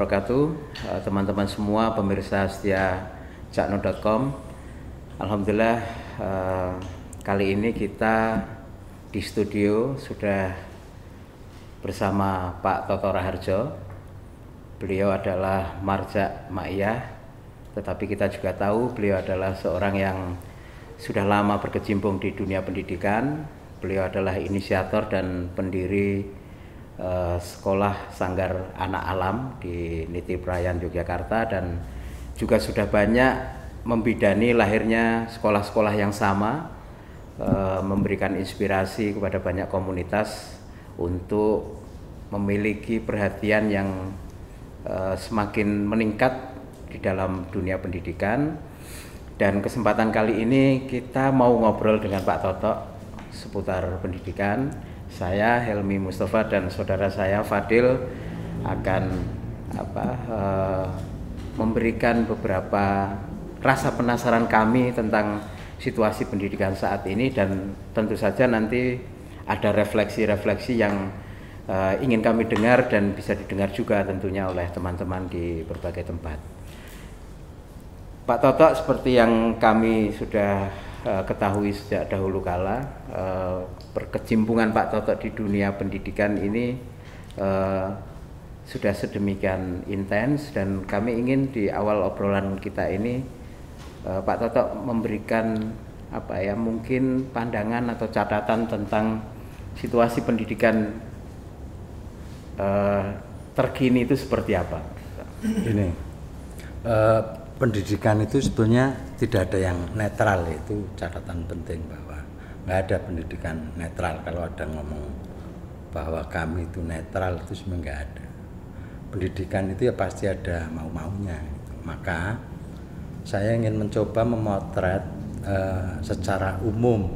wabarakatuh. Eh, Teman-teman semua pemirsa setia cakno.com Alhamdulillah eh, kali ini kita di studio sudah bersama Pak Toto Raharjo. Beliau adalah Marja Ma'iyah Tetapi kita juga tahu beliau adalah seorang yang sudah lama berkecimpung di dunia pendidikan. Beliau adalah inisiator dan pendiri eh, sekolah Sanggar Anak Alam di Niti Prayan Yogyakarta dan juga sudah banyak membidani lahirnya sekolah-sekolah yang sama eh, memberikan inspirasi kepada banyak komunitas untuk memiliki perhatian yang eh, semakin meningkat di dalam dunia pendidikan. Dan kesempatan kali ini kita mau ngobrol dengan Pak Toto seputar pendidikan saya Helmi Mustafa dan saudara saya Fadil akan apa eh, memberikan beberapa rasa penasaran kami tentang situasi pendidikan saat ini dan tentu saja nanti ada refleksi-refleksi yang eh, ingin kami dengar dan bisa didengar juga tentunya oleh teman-teman di berbagai tempat. Pak Toto seperti yang kami sudah eh, ketahui sejak dahulu kala eh, berkecimpungan Pak Toto di dunia pendidikan ini eh, sudah sedemikian intens dan kami ingin di awal obrolan kita ini Pak Toto memberikan apa ya mungkin pandangan atau catatan tentang situasi pendidikan terkini itu seperti apa? Ini pendidikan itu sebetulnya tidak ada yang netral itu catatan penting bahwa nggak ada pendidikan netral. Kalau ada ngomong bahwa kami itu netral itu sebenarnya nggak ada. Pendidikan itu ya pasti ada mau-maunya gitu. maka saya ingin mencoba memotret eh, secara umum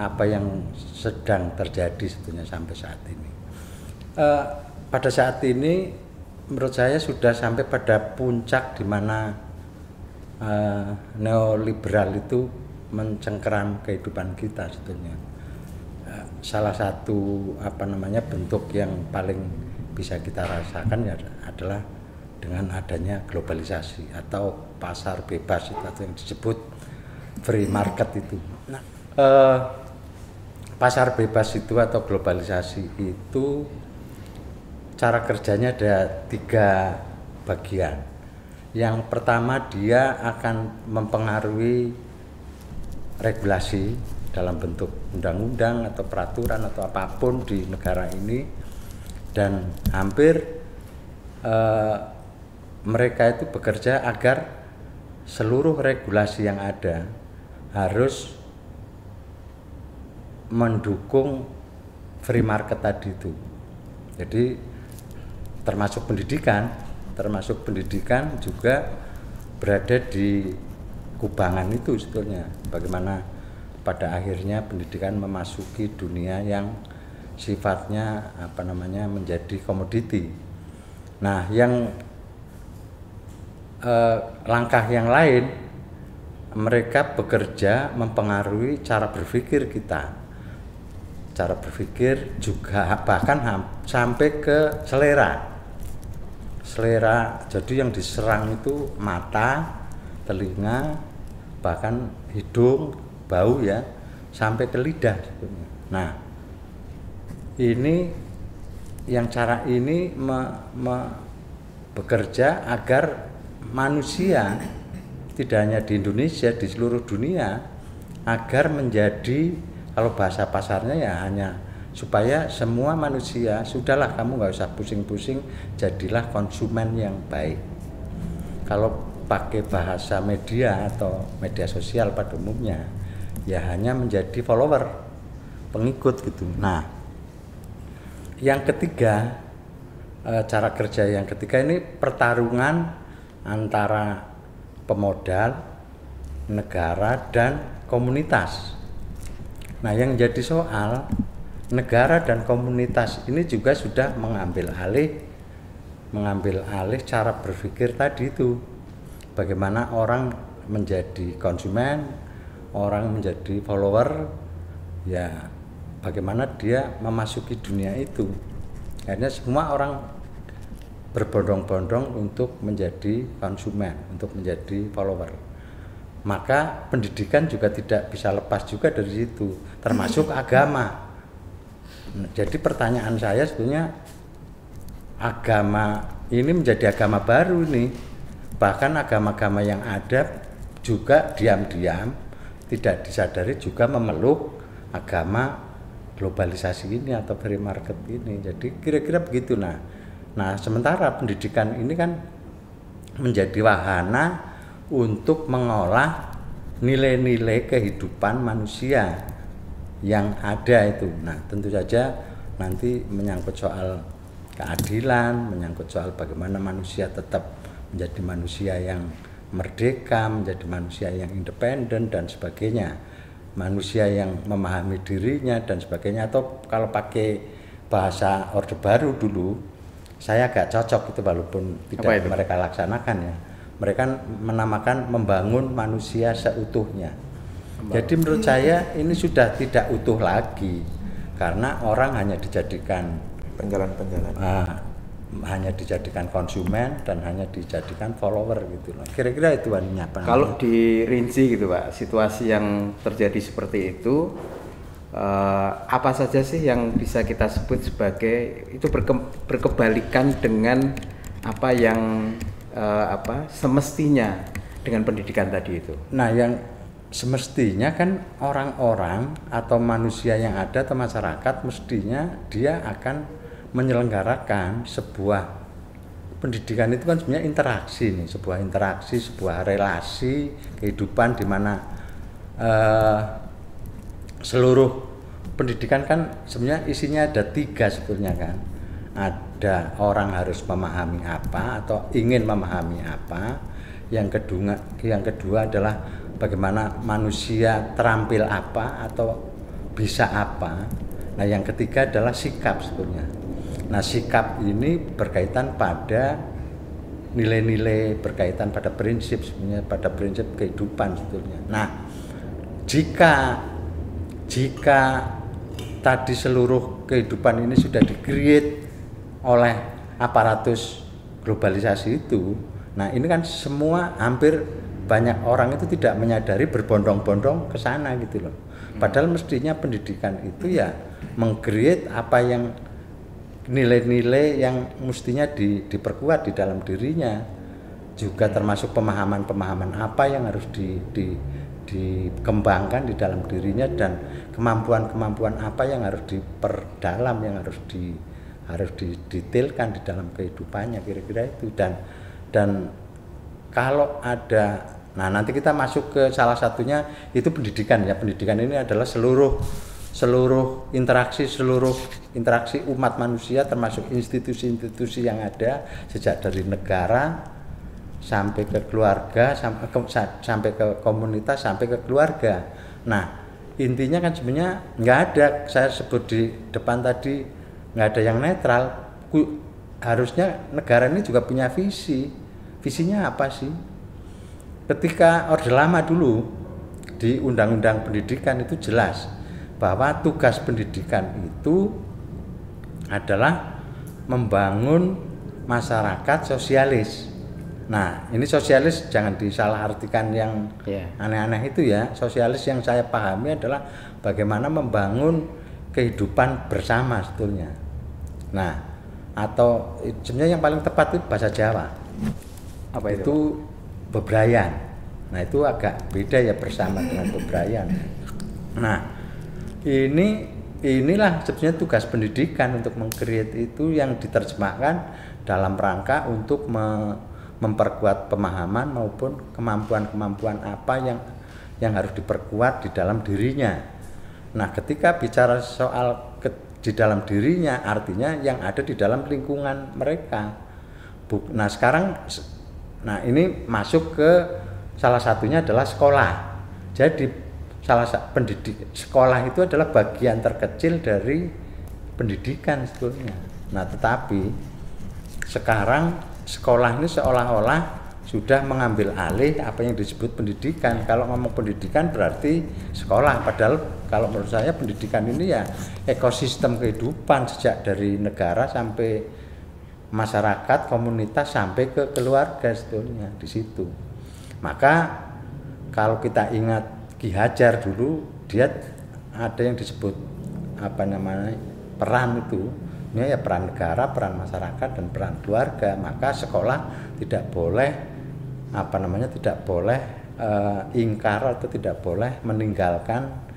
apa yang sedang terjadi sebetulnya sampai saat ini. Eh, pada saat ini menurut saya sudah sampai pada puncak di mana eh, neoliberal itu mencengkeram kehidupan kita sebetulnya. Eh, salah satu apa namanya bentuk yang paling bisa kita rasakan ya adalah dengan adanya globalisasi atau pasar bebas itu atau yang disebut free market itu. Nah, eh, pasar bebas itu atau globalisasi itu cara kerjanya ada tiga bagian. Yang pertama dia akan mempengaruhi regulasi dalam bentuk undang-undang atau peraturan atau apa pun di negara ini dan hampir eh, mereka itu bekerja agar seluruh regulasi yang ada harus mendukung free market tadi itu. Jadi termasuk pendidikan, termasuk pendidikan juga berada di kubangan itu sebetulnya. Bagaimana pada akhirnya pendidikan memasuki dunia yang sifatnya apa namanya menjadi komoditi. Nah, yang eh, langkah yang lain mereka bekerja mempengaruhi cara berpikir kita cara berpikir juga bahkan sampai ke selera selera jadi yang diserang itu mata telinga bahkan hidung bau ya sampai ke lidah sebetulnya. nah ini yang cara ini me- me- bekerja agar manusia tidak hanya di Indonesia di seluruh dunia agar menjadi kalau bahasa pasarnya ya hanya supaya semua manusia sudahlah kamu nggak usah pusing-pusing jadilah konsumen yang baik. Kalau pakai bahasa media atau media sosial pada umumnya ya hanya menjadi follower pengikut gitu. Nah yang ketiga eh, cara kerja yang ketiga ini pertarungan antara pemodal negara dan komunitas. Nah, yang jadi soal negara dan komunitas ini juga sudah mengambil alih mengambil alih cara berpikir tadi itu. Bagaimana orang menjadi konsumen, orang menjadi follower, ya bagaimana dia memasuki dunia itu. Akhirnya semua orang berbondong-bondong untuk menjadi konsumen, untuk menjadi follower. Maka pendidikan juga tidak bisa lepas juga dari situ, termasuk agama. Jadi pertanyaan saya sebetulnya agama ini menjadi agama baru nih. Bahkan agama-agama yang ada juga diam-diam tidak disadari juga memeluk agama globalisasi ini atau free market ini. Jadi kira-kira begitu nah. Nah, sementara pendidikan ini kan menjadi wahana untuk mengolah nilai-nilai kehidupan manusia yang ada itu. Nah, tentu saja nanti menyangkut soal keadilan, menyangkut soal bagaimana manusia tetap menjadi manusia yang merdeka, menjadi manusia yang independen dan sebagainya manusia yang memahami dirinya dan sebagainya atau kalau pakai bahasa orde baru dulu saya agak cocok itu walaupun tidak itu? mereka laksanakan ya mereka menamakan membangun manusia seutuhnya. Jadi menurut saya ini sudah tidak utuh lagi karena orang hanya dijadikan penjalan-penjalan ah, hanya dijadikan konsumen dan hanya dijadikan follower gitu loh. Kira-kira itu artinya apa? Kalau dirinci gitu Pak, situasi yang terjadi seperti itu uh, apa saja sih yang bisa kita sebut sebagai itu berke, berkebalikan dengan apa yang uh, apa semestinya dengan pendidikan tadi itu? Nah, yang semestinya kan orang-orang atau manusia yang ada atau masyarakat mestinya dia akan menyelenggarakan sebuah pendidikan itu kan sebenarnya interaksi nih, sebuah interaksi, sebuah relasi kehidupan di mana uh, seluruh pendidikan kan sebenarnya isinya ada tiga sebetulnya kan. Ada orang harus memahami apa atau ingin memahami apa. Yang kedua, yang kedua adalah bagaimana manusia terampil apa atau bisa apa. Nah, yang ketiga adalah sikap sebetulnya Nah, sikap ini berkaitan pada nilai-nilai berkaitan pada prinsip sebenarnya pada prinsip kehidupan sebetulnya. Nah, jika jika tadi seluruh kehidupan ini sudah di-create oleh aparatus globalisasi itu, nah ini kan semua hampir banyak orang itu tidak menyadari berbondong-bondong ke sana gitu loh. Padahal mestinya pendidikan itu ya mengcreate apa yang nilai-nilai yang mestinya di, diperkuat di dalam dirinya. Juga termasuk pemahaman-pemahaman apa yang harus di, di, dikembangkan di dalam dirinya dan kemampuan-kemampuan apa yang harus diperdalam yang harus di harus didetailkan di dalam kehidupannya kira-kira itu. Dan dan kalau ada nah nanti kita masuk ke salah satunya itu pendidikan ya pendidikan ini adalah seluruh seluruh interaksi seluruh interaksi umat manusia termasuk institusi-institusi yang ada sejak dari negara sampai ke keluarga sampai ke, sampai ke komunitas sampai ke keluarga. Nah intinya kan sebenarnya nggak ada saya sebut di depan tadi nggak ada yang netral. Harusnya negara ini juga punya visi. Visinya apa sih? Ketika orde lama dulu di undang-undang pendidikan itu jelas bahwa tugas pendidikan itu adalah membangun masyarakat sosialis. Nah, ini sosialis jangan disalahartikan yang yeah. aneh-aneh itu ya. Sosialis yang saya pahami adalah bagaimana membangun kehidupan bersama sebetulnya. Nah, atau sebenarnya yang paling tepat itu bahasa Jawa. Apa itu? Itu bebrayan. Nah, itu agak beda ya bersama dengan bebrayan. Nah, ini inilah sebenarnya tugas pendidikan untuk mengkreat itu yang diterjemahkan dalam rangka untuk me, memperkuat pemahaman maupun kemampuan-kemampuan apa yang yang harus diperkuat di dalam dirinya. Nah, ketika bicara soal ke, di dalam dirinya, artinya yang ada di dalam lingkungan mereka. Nah, sekarang, nah ini masuk ke salah satunya adalah sekolah. Jadi salah satu pendidik sekolah itu adalah bagian terkecil dari pendidikan sebetulnya. Nah, tetapi sekarang sekolah ini seolah-olah sudah mengambil alih apa yang disebut pendidikan. Kalau ngomong pendidikan berarti sekolah, padahal kalau menurut saya pendidikan ini ya ekosistem kehidupan sejak dari negara sampai masyarakat komunitas sampai ke keluarga sebetulnya di situ maka kalau kita ingat Ki Hajar dulu dia ada yang disebut apa namanya peran itu ini ya peran negara, peran masyarakat dan peran keluarga. Maka sekolah tidak boleh apa namanya tidak boleh uh, ingkar atau tidak boleh meninggalkan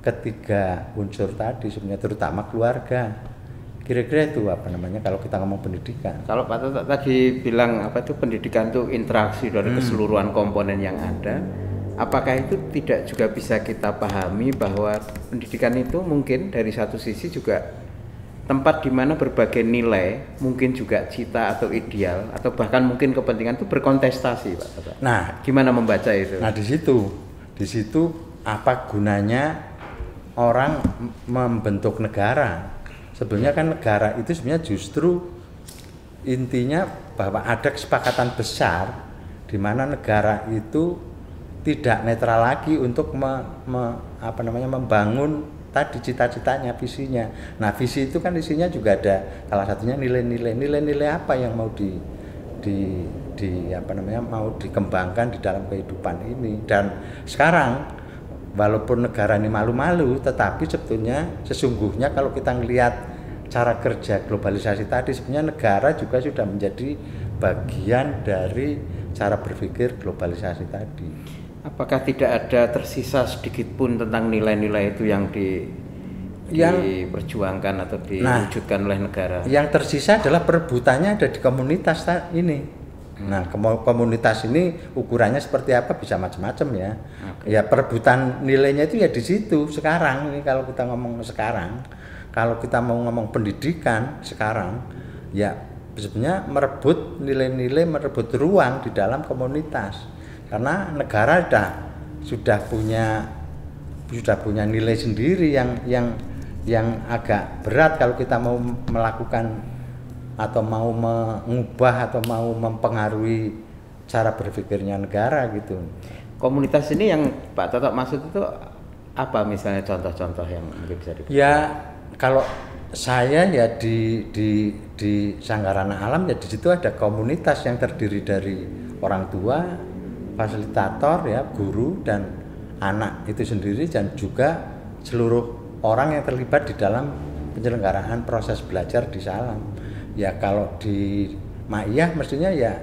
ketiga unsur tadi sebenarnya terutama keluarga. Kira-kira itu apa namanya kalau kita ngomong pendidikan. Kalau Pak Toto tadi bilang apa itu pendidikan itu interaksi dari hmm. keseluruhan komponen yang ada apakah itu tidak juga bisa kita pahami bahwa pendidikan itu mungkin dari satu sisi juga tempat di mana berbagai nilai mungkin juga cita atau ideal atau bahkan mungkin kepentingan itu berkontestasi Pak Nah, gimana membaca itu? Nah, di situ di situ apa gunanya orang membentuk negara? Sebenarnya kan negara itu sebenarnya justru intinya bahwa ada kesepakatan besar di mana negara itu tidak netral lagi untuk me, me, apa namanya membangun tadi cita-citanya, visinya. Nah, visi itu kan isinya juga ada salah satunya nilai-nilai. Nilai-nilai apa yang mau di di di apa namanya mau dikembangkan di dalam kehidupan ini dan sekarang walaupun negara ini malu-malu tetapi sebetulnya sesungguhnya kalau kita melihat cara kerja globalisasi tadi sebenarnya negara juga sudah menjadi bagian dari cara berpikir globalisasi tadi. Apakah tidak ada tersisa sedikit pun tentang nilai-nilai itu yang di yang diperjuangkan atau nah, diwujudkan nah, oleh negara? Yang tersisa adalah perebutannya ada di komunitas ini. Nah, komunitas ini ukurannya seperti apa bisa macam-macam ya. Okay. Ya perebutan nilainya itu ya di situ sekarang ini kalau kita ngomong sekarang. Kalau kita mau ngomong pendidikan sekarang ya sebenarnya merebut nilai-nilai merebut ruang di dalam komunitas karena negara sudah sudah punya sudah punya nilai sendiri yang yang yang agak berat kalau kita mau melakukan atau mau mengubah atau mau mempengaruhi cara berpikirnya negara gitu. Komunitas ini yang Pak Toto maksud itu apa misalnya contoh-contoh yang mungkin bisa diberikan? Ya kalau saya ya di di di Sanggarana Alam ya di situ ada komunitas yang terdiri dari orang tua, fasilitator ya guru dan anak itu sendiri dan juga seluruh orang yang terlibat di dalam penyelenggaraan proses belajar di Salam ya kalau di Ma'iyah mestinya ya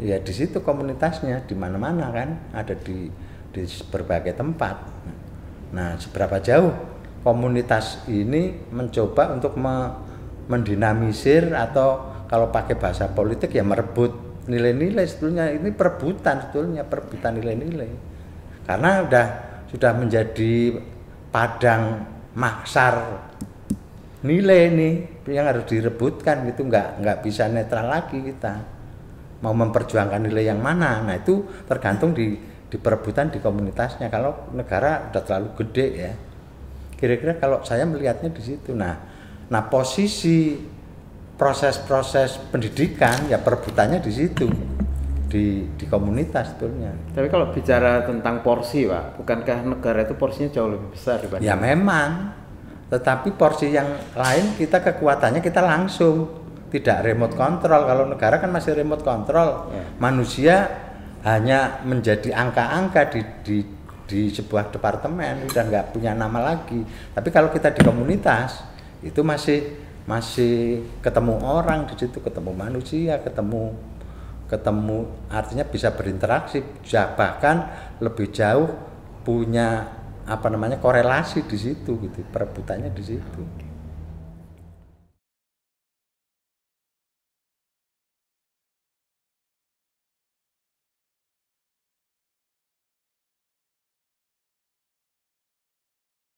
ya di situ komunitasnya di mana-mana kan ada di di berbagai tempat. Nah seberapa jauh komunitas ini mencoba untuk me, mendinamisir atau kalau pakai bahasa politik ya merebut nilai-nilai sebetulnya. Ini perebutan sebetulnya perebutan nilai-nilai. Karena udah sudah menjadi padang maksar nilai ini yang harus direbutkan itu nggak nggak bisa netral lagi kita mau memperjuangkan nilai yang mana nah itu tergantung di di perebutan di komunitasnya kalau negara udah terlalu gede ya kira-kira kalau saya melihatnya di situ nah nah posisi proses-proses pendidikan ya perebutannya di situ di di komunitas sebetulnya. Tapi kalau bicara tentang porsi, Pak, bukankah negara itu porsinya jauh lebih besar dibanding? Ya memang. Tetapi porsi yang lain kita kekuatannya kita langsung tidak remote control. Kalau negara kan masih remote control. Ya. Manusia hanya menjadi angka-angka di di di sebuah departemen udah nggak punya nama lagi. Tapi kalau kita di komunitas itu masih masih ketemu orang di situ ketemu manusia ketemu ketemu artinya bisa berinteraksi bahkan lebih jauh punya apa namanya korelasi di situ gitu perebutannya di situ